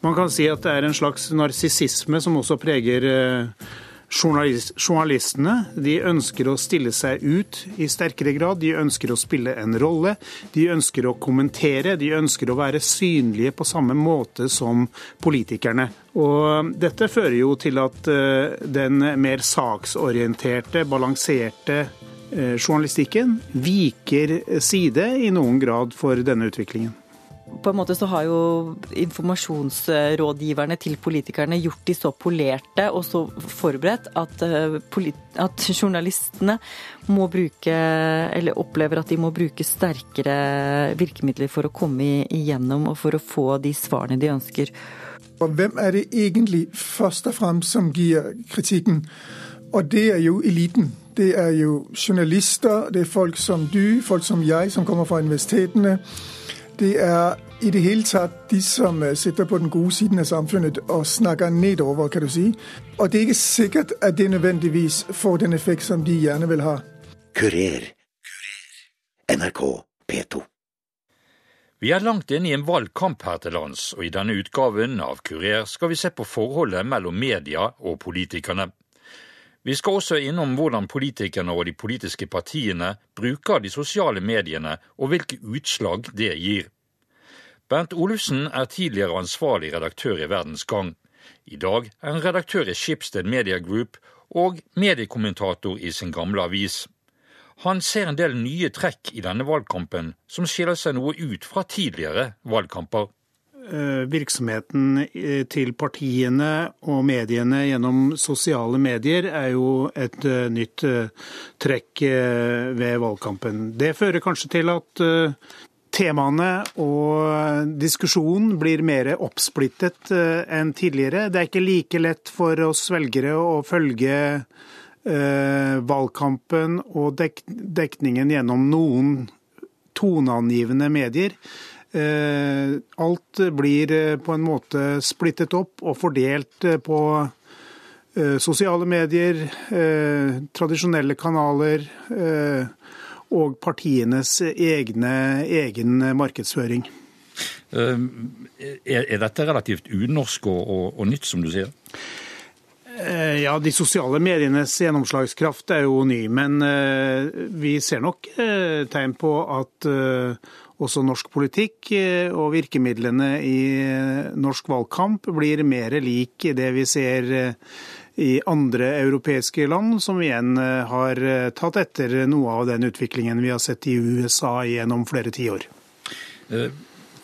Man kan si at det er en slags narsissisme som også preger journalist, journalistene. De ønsker å stille seg ut i sterkere grad. De ønsker å spille en rolle. De ønsker å kommentere. De ønsker å være synlige på samme måte som politikerne. Og dette fører jo til at eh, den mer saksorienterte, balanserte eh, journalistikken viker side i noen grad for denne utviklingen på en måte så har jo informasjonsrådgiverne til politikerne gjort de så polerte og så forberedt at, eh, at, journalistene må bruke, eller opplever at de må bruke sterkere virkemidler for å komme igjennom og for å få de svarene de ønsker. Og hvem er det egentlig først og fremst som gir kritikken? Og det er jo eliten. Det er jo journalister, det er folk som du, folk som jeg, som kommer fra universitetene. Det er i det hele tatt de som øh, sitter på den gode siden av samfunnet og snakker nedover, kan du si. Og det er ikke sikkert at det nødvendigvis får den effekt som de gjerne vil ha. Kurer. NRK P2. Vi er langt inne i en valgkamp her til lands, og i denne utgaven av Kurer skal vi se på forholdet mellom media og politikerne. Vi skal også innom hvordan politikerne og de politiske partiene bruker de sosiale mediene, og hvilke utslag det gir. Bernt Olufsen er tidligere ansvarlig redaktør i Verdens Gang. I dag er han redaktør i Schibsted Media Group og mediekommentator i sin gamle avis. Han ser en del nye trekk i denne valgkampen som skiller seg noe ut fra tidligere valgkamper. Eh, virksomheten eh, til partiene og mediene gjennom sosiale medier er jo et eh, nytt trekk ved valgkampen. Det fører kanskje til at temaene og diskusjonen blir mer oppsplittet enn tidligere. Det er ikke like lett for oss velgere å følge valgkampen og dekningen gjennom noen toneangivende medier. Eh, alt blir eh, på en måte splittet opp og fordelt eh, på sosiale medier, tradisjonelle kanaler og partienes egne, egen markedsføring. Er dette relativt unorsk og, nytt, som du sier? Ja, De sosiale medienes gjennomslagskraft er jo ny, men vi ser nok tegn på at også norsk politikk eh, og virkemidlene i eh, norsk valgkamp blir mer lik det vi ser eh, i andre europeiske land, som igjen har tatt etter noe av den utviklingen vi har sett i USA gjennom flere tiår.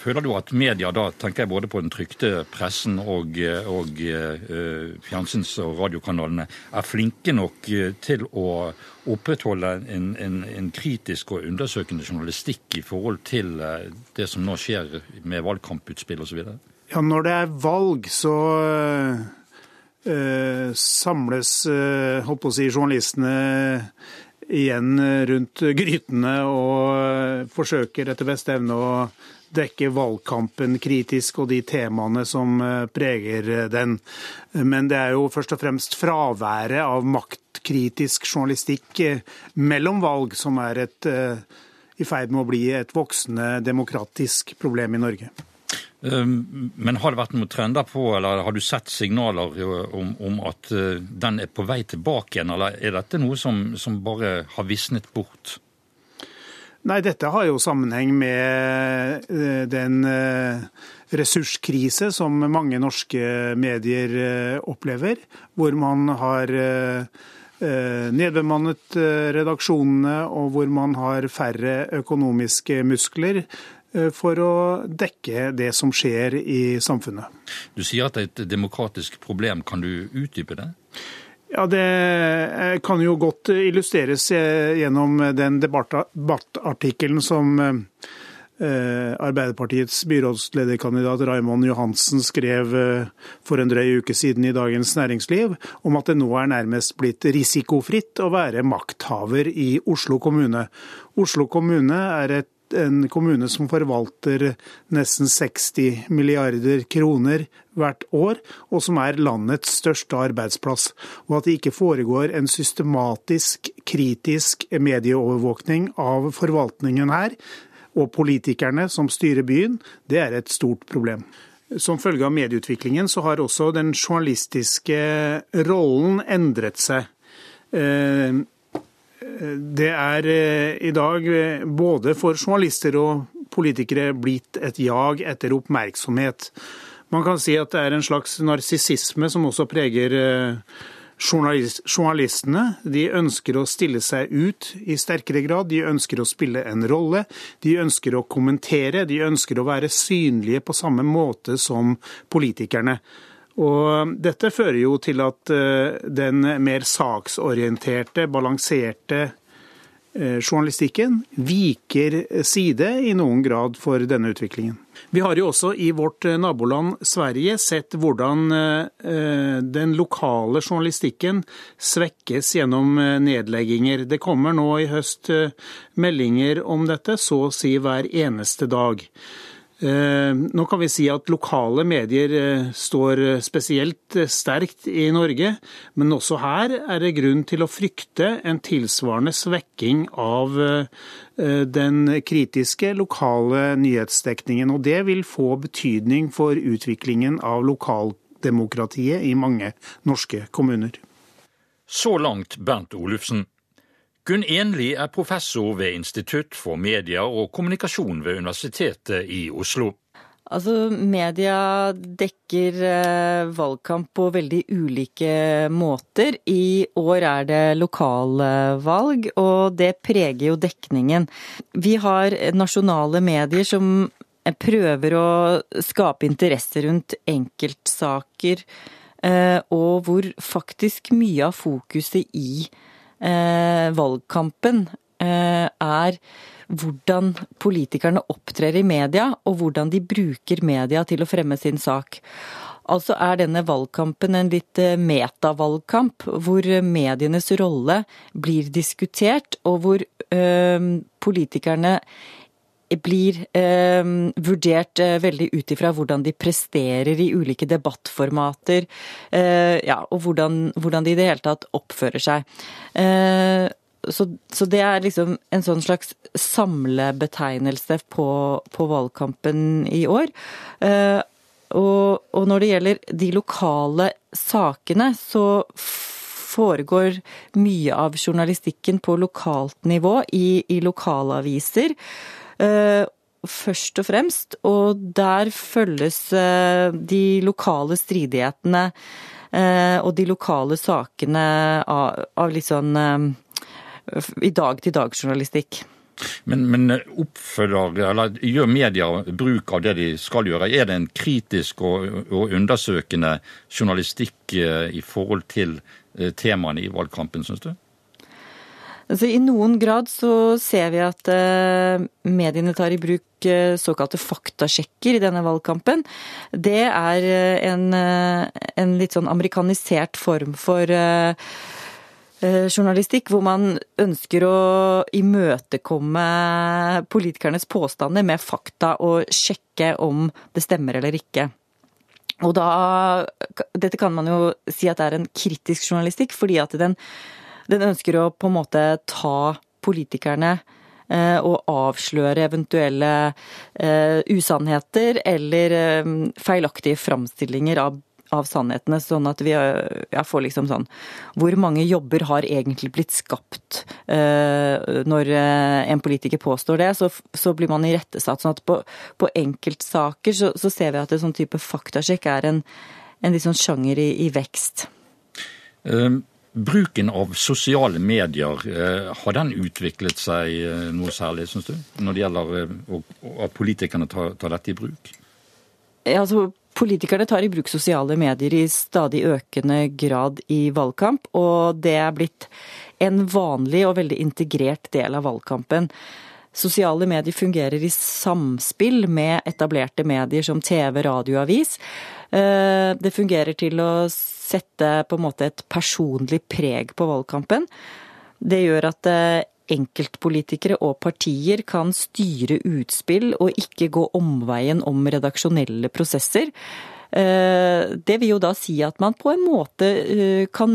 Føler du at media, da tenker jeg både på den trykte pressen og, og uh, fjernsyns- og radiokanalene, er flinke nok eh, til å opprettholde en, en, en, kritisk og undersøkende journalistikk i forhold til uh, det som nå skjer med valgkamputspill osv.? Ja, når det er valg, så uh, samles holdt på å si, journalistene igjen rundt grytene og forsøker etter beste evne å dekke valgkampen kritisk og de temaene som eh, preger eh, den. Men det er jo først og fremst fraværet av maktkritisk journalistikk eh, mellom valg som er et, i ferd med å bli et voksende demokratisk problem i Norge. Ehm, men har det vært noen trender på, eller har du sett signaler om, om at den er på vei tilbake igjen, eller er dette noe som, som bare har visnet bort? Nei, dette har jo sammenheng med eh, den eh, ressurskrise som mange norske medier eh, opplever, hvor man har nedbemannet redaksjonene, og hvor man har færre økonomiske muskler for å dekke det som skjer i samfunnet. Du sier at det er et demokratisk problem. Kan du utdype det? Ja, Det eh, kan jo godt illustreres eh, gjennom den debattartikkelen som eh, Arbeiderpartiets byrådslederkandidat Raymond Johansen skrev for en drøy uke siden i Dagens Næringsliv, om at det nå er nærmest blitt risikofritt å være makthaver i Oslo kommune. Oslo kommune er et en kommune som forvalter nesten 60 milliarder kroner hvert år, og som er landets største arbeidsplass. Og at det ikke foregår en systematisk, kritisk medieovervåkning av forvaltningen her, og politikerne som styrer byen, det er et stort problem. som følge av medieutviklingen så har også den journalistiske rollen endret seg. Eh, det er eh, i dag både for journalister og politikere blitt et jag etter oppmerksomhet. Man kan si at det er en slags narsissisme som også preger journalistene. De ønsker å stille seg ut i sterkere grad. De ønsker å spille en rolle. De ønsker å kommentere. De ønsker å være synlige på samme måte som politikerne. Og dette fører jo til at eh, den mer saksorienterte, balanserte Eh, journalistikken viker side i noen grad for denne utviklingen. Vi har jo også i vårt eh, naboland Sverige sett hvordan den lokale journalistikken svekkes gjennom nedlegginger. Det kommer nå i høst meldinger om dette, så å si hver eneste dag. Eh, nå kan vi si at lokale medier eh, står spesielt eh, sterkt i Norge, men også her er det grunn til å frykte en tilsvarende svekking av den kritiske lokale nyhetsdekningen. Og det vil få betydning for utviklingen av lokaldemokratiet i mange norske kommuner. Så langt Bernt Olufsen. Gunn Enli er professor ved Institutt for medier og kommunikasjon ved Universitetet i Oslo. Altså, Media dekker eh, valgkamp på veldig ulike måter. I år er det lokalvalg, og det preger jo dekningen. Vi har nasjonale medier som prøver å skape interesse rundt enkeltsaker, eh, og hvor faktisk mye av fokuset i eh, valgkampen eh, er hvordan politikerne opptrer i media, og hvordan de bruker media til å fremme sin sak. Altså er denne valgkampen en litt eh, metavalgkamp, hvor medienes rolle blir diskutert, og hvor øh, politikerne blir eh, vurdert eh, veldig ut ifra hvordan de presterer i ulike debattformater, eh, ja, og hvordan, hvordan, de i det hele tatt oppfører seg. Eh, så, så, det er liksom en sånn slags samlebetegnelse på, på valgkampen i år. Eh, og, og når det gjelder de lokale sakene, så foregår mye av journalistikken på lokalt nivå i, i lokalaviser. Eh, først og fremst, og der følges eh, de lokale stridighetene eh, og de lokale sakene av, litt sånn i dag-til-dag-journalistikk. Men, men oppfølger, eller gjør media bruk av det de skal gjøre? Er det en kritisk og, og undersøkende journalistikk i forhold til temaene i valgkampen, syns du? Altså, I noen grad så ser vi at uh, mediene tar i bruk uh, såkalte faktasjekker i denne valgkampen. Det er uh, en, en, litt sånn amerikanisert form for journalistikk, hvor man ønsker å imøtekomme politikernes påstander med fakta og sjekke om det stemmer eller ikke. Og da Dette kan man jo si at det er en kritisk journalistikk, fordi at den den ønsker å på en måte ta politikerne eh, og avsløre eventuelle uh, usannheter eller uh, feilaktige framstillinger av, av, sannhetene, sånn at vi jeg får liksom sånn Hvor mange jobber har egentlig blitt skapt når en politiker påstår det? Så, så blir man irettesatt. Sånn at på, på enkeltsaker så, så, ser vi at en sånn type faktasjekk er en, en litt sånn sjanger i, i vekst. Um Bruken av sosiale medier, eh, har den utviklet seg eh, noe særlig, syns du? Når det gjelder eh, at politikerne tar, tar dette i bruk? Ja, altså, Politikerne tar i bruk sosiale medier i stadig økende grad i valgkamp, og det er blitt en vanlig og veldig integrert del av valgkampen. Sosiale medier fungerer i samspill med etablerte medier som TV, radio og avis. Det fungerer til å sette på en måte et personlig preg på valgkampen. Det gjør at eh, enkeltpolitikere og partier kan styre utspill og ikke gå omveien om redaksjonelle prosesser. Det vil jo da si at man på en måte kan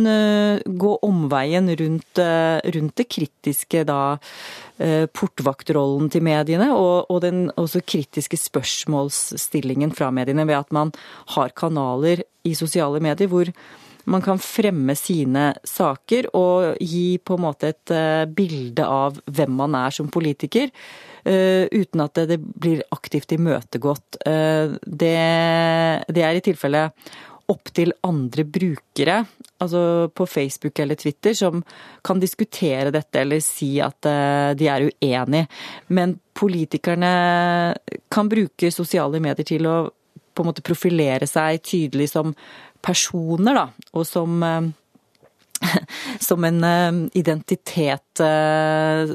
gå omveien rundt, rundt det kritiske da portvaktrollen til mediene, og, og den også kritiske spørsmålsstillingen fra mediene ved at man har kanaler i sosiale medier hvor man kan fremme sine saker og gi på en måte et eh, bilde av hvem man er som politiker. Uh, uten at det, blir aktivt imøtegått. Uh, det, det er i tilfelle opp til andre brukere, altså på Facebook eller Twitter, som kan diskutere dette eller si at de er uenig. Men politikerne kan bruke sosiale medier til å på en måte profilere seg tydelig som personer, da, og som eh, som en eh, identitet eh,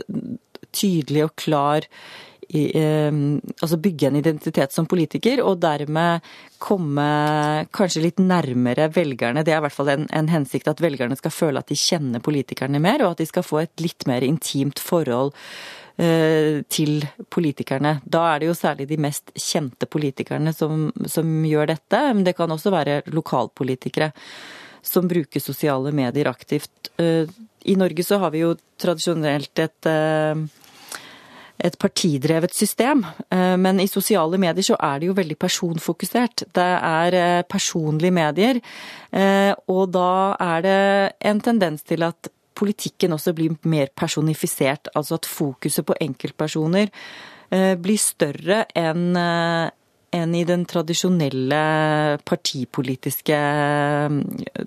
tydelig og klar altså bygge en identitet som politiker, og dermed komme kanskje litt nærmere velgerne. Det er i hvert fall en, en, hensikt at velgerne skal føle at de kjenner politikerne mer, og at de skal få et litt mer intimt forhold til politikerne. Da er det jo særlig de mest kjente politikerne som, som gjør dette, men det kan også være lokalpolitikere som bruker sosiale medier aktivt. I Norge så har vi jo tradisjonelt et et partidrevet system, men i sosiale medier så er det jo veldig personfokusert. Det er personlige medier, og da er det en tendens til at politikken også blir mer personifisert. Altså at fokuset på enkeltpersoner eh, blir større enn eh, enn i den tradisjonelle partipolitiske eh,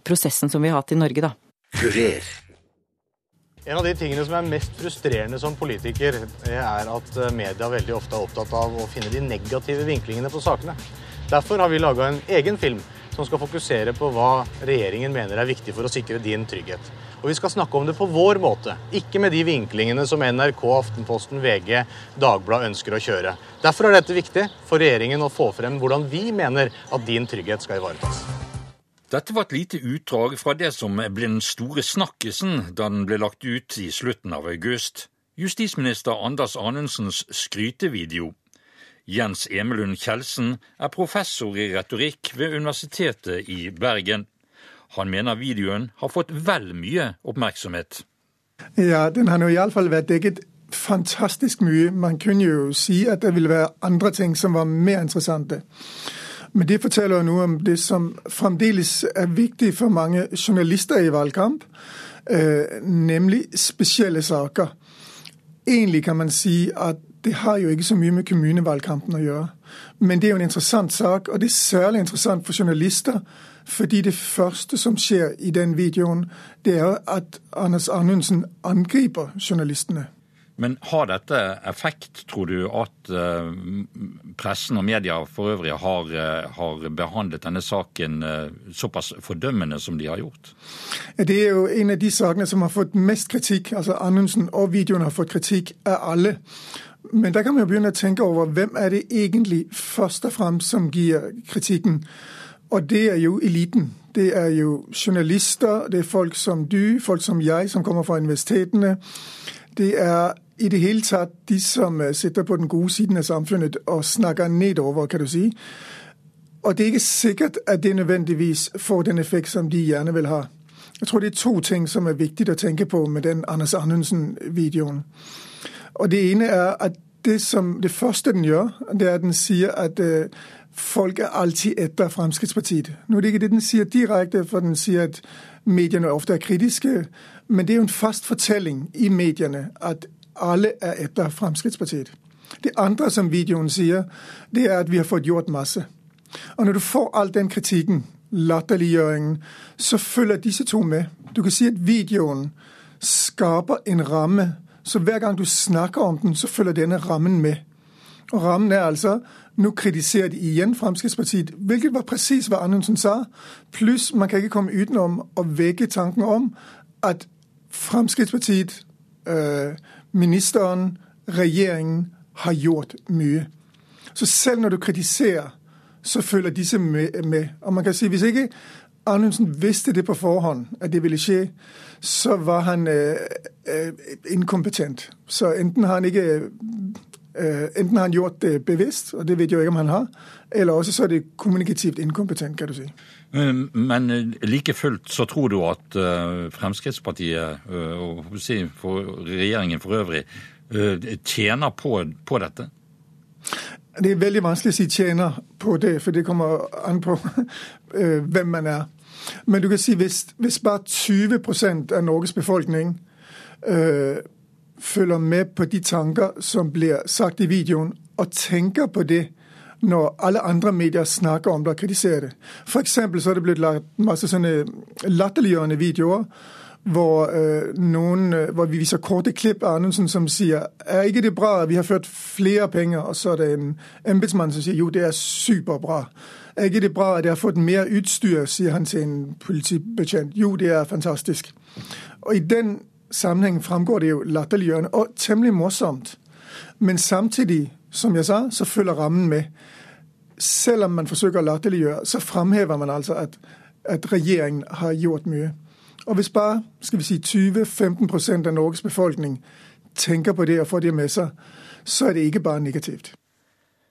prosessen som vi har hatt i Norge, da. Kurer. En av de tingene som er mest frustrerende som politiker, er at media veldig ofte er opptatt av å finne de negative vinklingene på sakene. Derfor har vi laga en egen film som skal fokusere på hva regjeringen mener er viktig for å sikre din trygghet. Og vi skal snakke om det på vår måte, ikke med de vinklingene som NRK, Aftenposten, VG, Dagbladet ønsker å kjøre. Derfor er dette viktig for regjeringen å få frem hvordan vi mener at din trygghet skal ivaretas. Dette var et lite utdrag fra det som ble den store snakkisen da den ble lagt ut i slutten av august. Justisminister Anders Anundsens skrytevideo. Jens Emelund Kjeldsen er professor i retorikk ved Universitetet i Bergen. Han mener videoen har fått vel mye oppmerksomhet. Ja, den har nå iallfall vært dekket fantastisk mye. Man kunne jo si at det ville være andre ting som var mer interessante. Men det forteller jo noe om det som fremdeles er viktig for mange journalister i valgkamp, øh, nemlig spesielle saker. Egentlig kan man si at det har jo ikke så mye med kommunevalgkampen å gjøre. Men det er jo en interessant sak, og det er særlig interessant for journalister. Fordi det første som skjer i den videoen, det er at Anders Arnundsen angriper journalistene. Men har dette effekt, tror du, at uh, pressen og media for øvrig har, uh, har behandlet denne saken uh, såpass fordømmende som de har gjort? Det er jo en av de sakene som har fått mest kritikk. Altså Anundsen og videoen har fått kritikk av alle. Men der kan man jo begynne å tenke over hvem er det egentlig først og fremst som gir kritikken. Og det er jo eliten. Det er jo journalister, det er folk som du, folk som jeg, som kommer fra universitetene. Det er i det hele tatt de som øh, sitter på den gode siden av samfunnet og snakker nedover, kan du si. Og det er ikke sikkert at det nødvendigvis får den effekt som de gjerne vil ha. Jeg tror det er to ting som er viktig å tenke på med den Anders Anundsen-videoen. Og Det ene er at det, som, det første den gjør, det er at den sier at uh, folk er alltid etter Fremskrittspartiet. Nå er det ikke det den sier direkte, for den sier at mediene ofte er kritiske. Men det er jo en fast fortelling i mediene at alle er etter Fremskrittspartiet. Det andre som videoen sier, det er at vi har fått gjort masse. Og når du får all den kritikken, latterliggjøringen, så følger disse to med. Du kan si at videoen skaper en ramme så hver gang du snakker om den, så følger denne rammen med. Og rammen er altså nå kritiserer de igjen Fremskrittspartiet, hvilket var presis hva Anundsen sa. Pluss man kan ikke komme utenom å vekke tanken om at Fremskrittspartiet, øh, ministeren, regjeringen har gjort mye. Så selv når du kritiserer, så følger disse med. Og man kan si hvis ikke Anundsen visste det på forhånd, at det ville skje, så var han øh, inkompetent. Så enten har han ikke Enten har han gjort det bevisst, og det vet jeg ikke om han har, eller også så er det kommunikativt inkompetent, kan du si. Men like fullt så tror du at Fremskrittspartiet og regjeringen for øvrig tjener på, på dette? Det er veldig vanskelig å si tjener på det, for det kommer an på hvem man er. Men du kan si hvis, hvis bare 20% av Norges befolkning øh, følger med på de tanker som blir sagt i videoen, og tenker på det når alle andre medier snakker om det og kritiserer det. F.eks. så er det blitt lagt masse sånne latterliggjørende videoer hvor, øh, noen, øh, hvor vi viser korte klipp av Anundsen som sier er ikke det bra at vi har ført flere penger? Og så er det en embetsmann som sier jo, det er superbra. Er ikke det bra at jeg har fått mer utstyr, sier han til en politibetjent. Jo, det er fantastisk. Og i den sammenhengen fremgår det jo latterliggjørende og temmelig morsomt. Men samtidig, som jeg sa, så følger rammen med. Selv om man forsøker å latterliggjøre, så fremhever man altså at, at regjeringen har gjort mye. Og hvis bare skal vi si 20-15% av Norges befolkning tenker på det og får det med seg, så er det ikke bare negativt.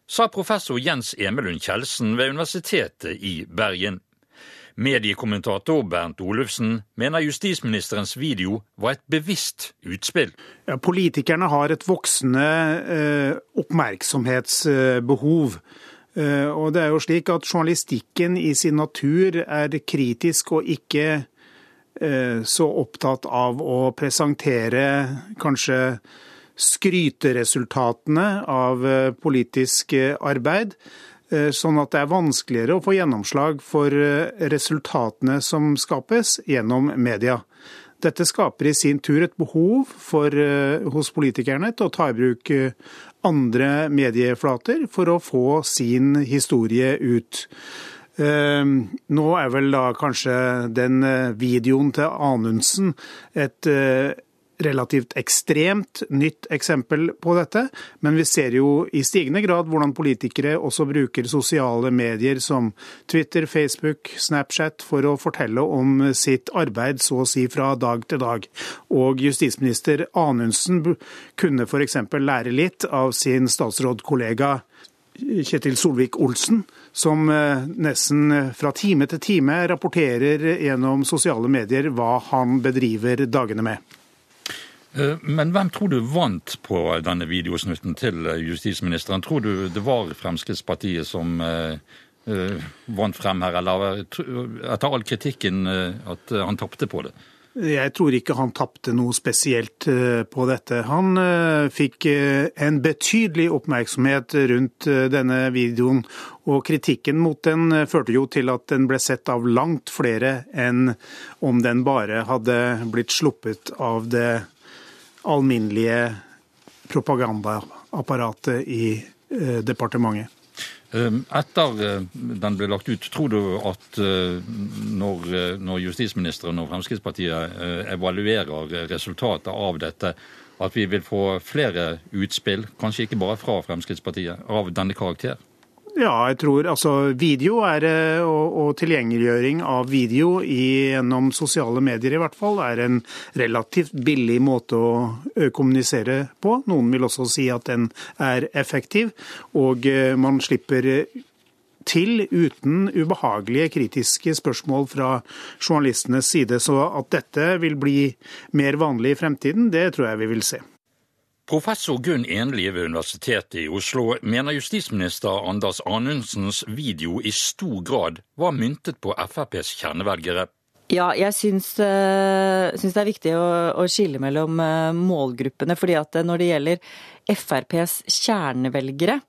Sa professor Jens Emelund Kjeldsen ved Universitetet i Bergen. Mediekommentator Bernt Olufsen mener justisministerens video var et bevisst utspill. Ja, politikerne har et voksende eh, oppmerksomhetsbehov. Eh, og det er jo slik at Journalistikken i sin natur er kritisk og ikke eh, så opptatt av å presentere kanskje skryteresultatene av eh, politisk eh, arbeid. Eh, sånn at det er vanskeligere å få gjennomslag for resultatene som skapes gjennom media. Dette skaper i sin tur et behov for, hos politikerne til å ta i bruk andre medieflater for å få sin historie ut. Nå er vel da kanskje den videoen til Anundsen et relativt ekstremt nytt eksempel på dette, men vi ser jo i stigende grad hvordan politikere også bruker sosiale medier som Twitter, Facebook, Snapchat for å fortelle om sitt arbeid så å si fra dag til dag. Og justisminister Anundsen kunne f.eks. lære litt av sin statsrådkollega Kjetil Solvik-Olsen, som eh, nesten fra time til time rapporterer gjennom sosiale medier hva han bedriver dagene med. Eh, men hvem tror du vant på denne videosnutten til eh, justisministeren? Tror du det var Fremskrittspartiet som eh, vant frem her, eller etter all kritikken at han tapte på det? Jeg tror ikke han tapte noe spesielt på dette. Han fikk en betydelig oppmerksomhet rundt denne videoen, og kritikken mot den førte jo til at den ble sett av langt flere enn om den bare hadde blitt sluppet av det alminnelige propagandaapparatet i eh, departementet. Ehm, etter eh, den ble lagt ut, tror du at eh, når, når justisministeren og Fremskrittspartiet evaluerer resultatet av dette, at vi vil få flere utspill, kanskje ikke bare fra Fremskrittspartiet, av denne karakter? Ja, jeg tror altså video er, eh, og, og tilgjengeliggjøring av video i, gjennom sosiale medier i hvert fall, er en relativt billig måte å kommunisere på. Noen vil også si at den er effektiv, og man slipper til uten ubehagelige kritiske spørsmål fra journalistenes side. Så at dette vil bli mer vanlig i fremtiden, det tror jeg vi vil se. Professor Gunn Enli ved Universitetet i Oslo mener justisminister Anders Anundsens video i stor grad var myntet på FrPs kjernevelgere. Ja, jeg syns, uh, syns, det er viktig å, å skille mellom uh, målgruppene. fordi at når det gjelder FrPs kjernevelgere,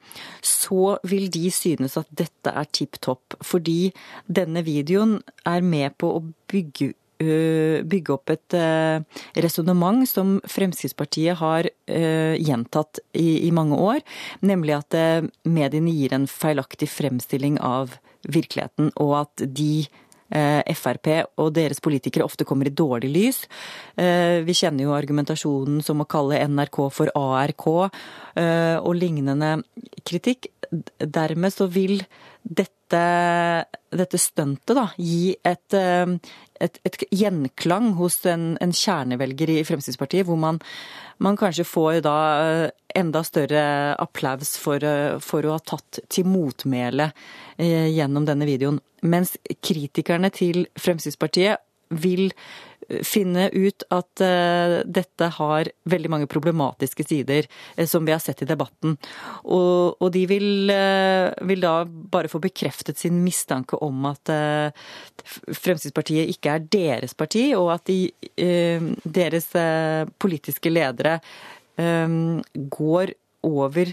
så vil de synes at dette er tipp topp. Fordi denne videoen er med på å bygge Eh, bygge opp et eh, resonnement som Fremskrittspartiet har eh, gjentatt i, i mange år, nemlig at mediene gir en feilaktig fremstilling av virkeligheten, og at de Frp og deres politikere ofte kommer i dårlig lys. Vi kjenner jo argumentasjonen som å kalle NRK for ARK og lignende kritikk. Dermed så vil dette dette, dette stuntet gi et, et, et, gjenklang hos en, en kjernevelger i Fremskrittspartiet, hvor man, man kanskje får da enda større applaus for, for å ha tatt til motmæle gjennom denne videoen. Mens kritikerne til Fremskrittspartiet vil finne ut at uh, dette har veldig mange problematiske sider, uh, som vi har sett i debatten. Og, og de vil, uh, vil, da bare få bekreftet sin mistanke om at Fremskrittspartiet ikke er deres parti, og at de, deres politiske ledere går over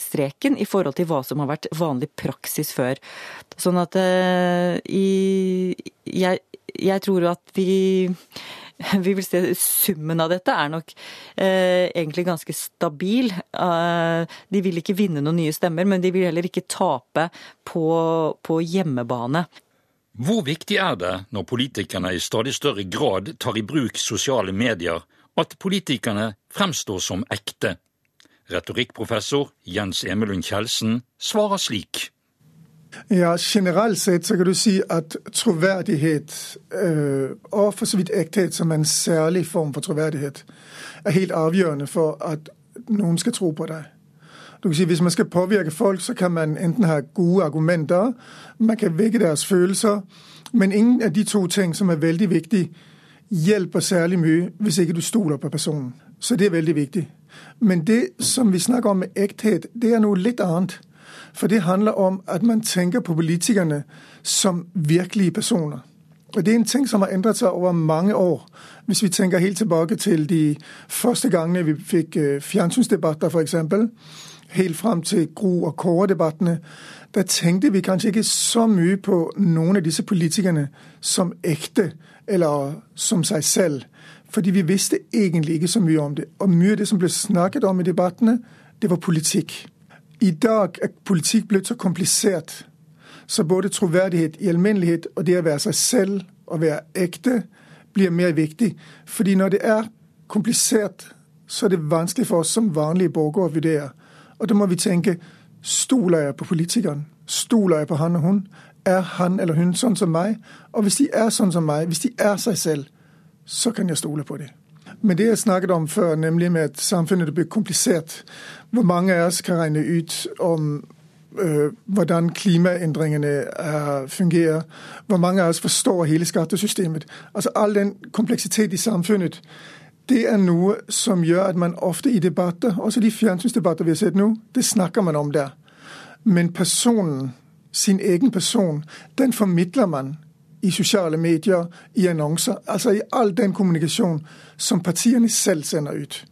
streken i forhold til hva som har vært vanlig praksis før. Sånn at jeg, jeg tror at vi vi vil se Summen av dette er nok eh, egentlig ganske stabil. Eh, de vil ikke vinne noen nye stemmer, men de vil heller ikke tape på, på hjemmebane. Hvor viktig er det, når politikerne i stadig større grad tar i bruk sosiale medier, at politikerne fremstår som ekte? Retorikkprofessor Jens Emelund Kjeldsen svarer slik. Ja, Generelt sett så kan du si at troverdighet, øh, og for så vidt ekthet som en særlig form for troverdighet, er helt avgjørende for at noen skal tro på deg. Du kan si, Hvis man skal påvirke folk, så kan man enten ha gode argumenter, man kan vekke deres følelser, men ingen av de to ting som er veldig viktige, hjelper særlig mye hvis ikke du stoler på personen. Så det er veldig viktig. Men det som vi snakker om med ekthet, det er noe litt annet. For det handler om at man tenker på politikerne som virkelige personer. Og Det er en ting som har endret seg over mange år. Hvis vi tenker helt tilbake til de første gangene vi fikk øh, fjernsynsdebatter, f.eks. Helt fram til Gro- og Kåre-debattene. Da tenkte vi kanskje ikke så mye på noen av disse politikerne som ekte, eller som seg selv. Fordi vi visste egentlig ikke så mye om det. Og mye av det som ble snakket om i debattene, det var politikk. I dag er politikk blitt så komplisert, så både troverdighet i alminnelighet og det å være seg selv og være ekte blir mer viktig. Fordi når det er komplisert, så er det vanskelig for oss som vanlige borgere å vurdere. Og da må vi tenke stoler jeg på politikeren? Stoler jeg på han og hun? Er han eller hun sånn som meg? Og hvis de er sånn som meg, hvis de er seg selv, så kan jeg stole på dem. Men det jeg snakket om før, nemlig med at samfunnet blir komplisert, hvor mange av oss kan regne ut om øh, hvordan klimaendringene er, fungerer, hvor mange av oss forstår hele skattesystemet. Altså All den kompleksitet i samfunnet. Det er noe som gjør at man ofte i debatter, også de fjernsynsdebatter vi har sett nå, det snakker man om der. Men personen, sin egen person, den formidler man i sosiale medier, i annonser. Altså i all den kommunikasjon som partiene selv sender ut.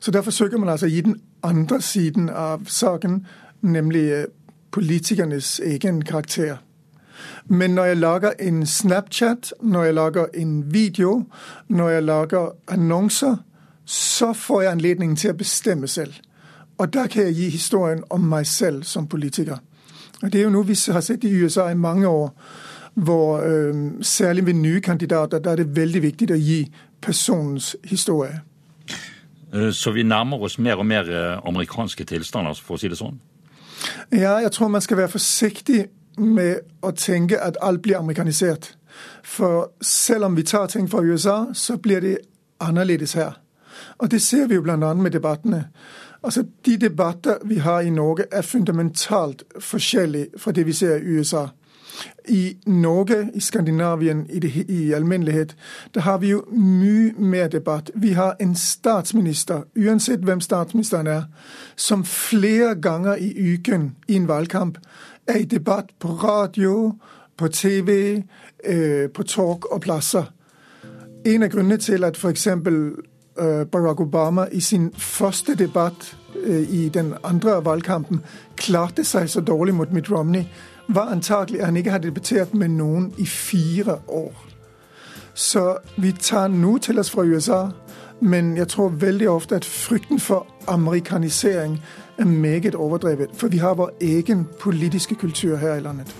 Så der forsøker man altså å gi den andre siden av saken, nemlig øh, politikernes egen karakter. Men når jeg lager en Snapchat, når jeg lager en video, når jeg lager annonser, så får jeg anledningen til å bestemme selv. Og da kan jeg gi historien om meg selv som politiker. Og Det er jo noe vi har sett i USA i mange år hvor øh, særlig ved nye kandidater der er det veldig viktig å gi personens historie. Øh, så vi nærmer oss mer og mer øh, amerikanske tilstander, for å si det sånn? Ja, jeg tror man skal være forsiktig med å tenke at alt blir amerikanisert. For selv om vi tar ting fra USA, så blir det annerledes her. Og det ser vi jo bl.a. med debattene. Altså, De debatter vi har i Norge er fundamentalt forskjellige fra det vi ser i USA. I Norge, i Skandinavien i, det, i alminnelighet, da har vi jo mye mer debatt. Vi har en statsminister, uansett hvem statsministeren er, som flere ganger i uken i en valgkamp er i debatt på radio, på TV, eh, på talk og plasser. En av grunnene til at f.eks. Øh, Barack Obama i sin første debatt øh, i den andre valgkampen klarte seg så dårlig mot Mitt Romney, var antakelig at han ikke har debattert med noen i fire år. Så vi tar noe til oss fra USA, men jeg tror veldig ofte at frykten for amerikanisering er meget overdrevet. For vi har vår egen politiske kultur her i landet.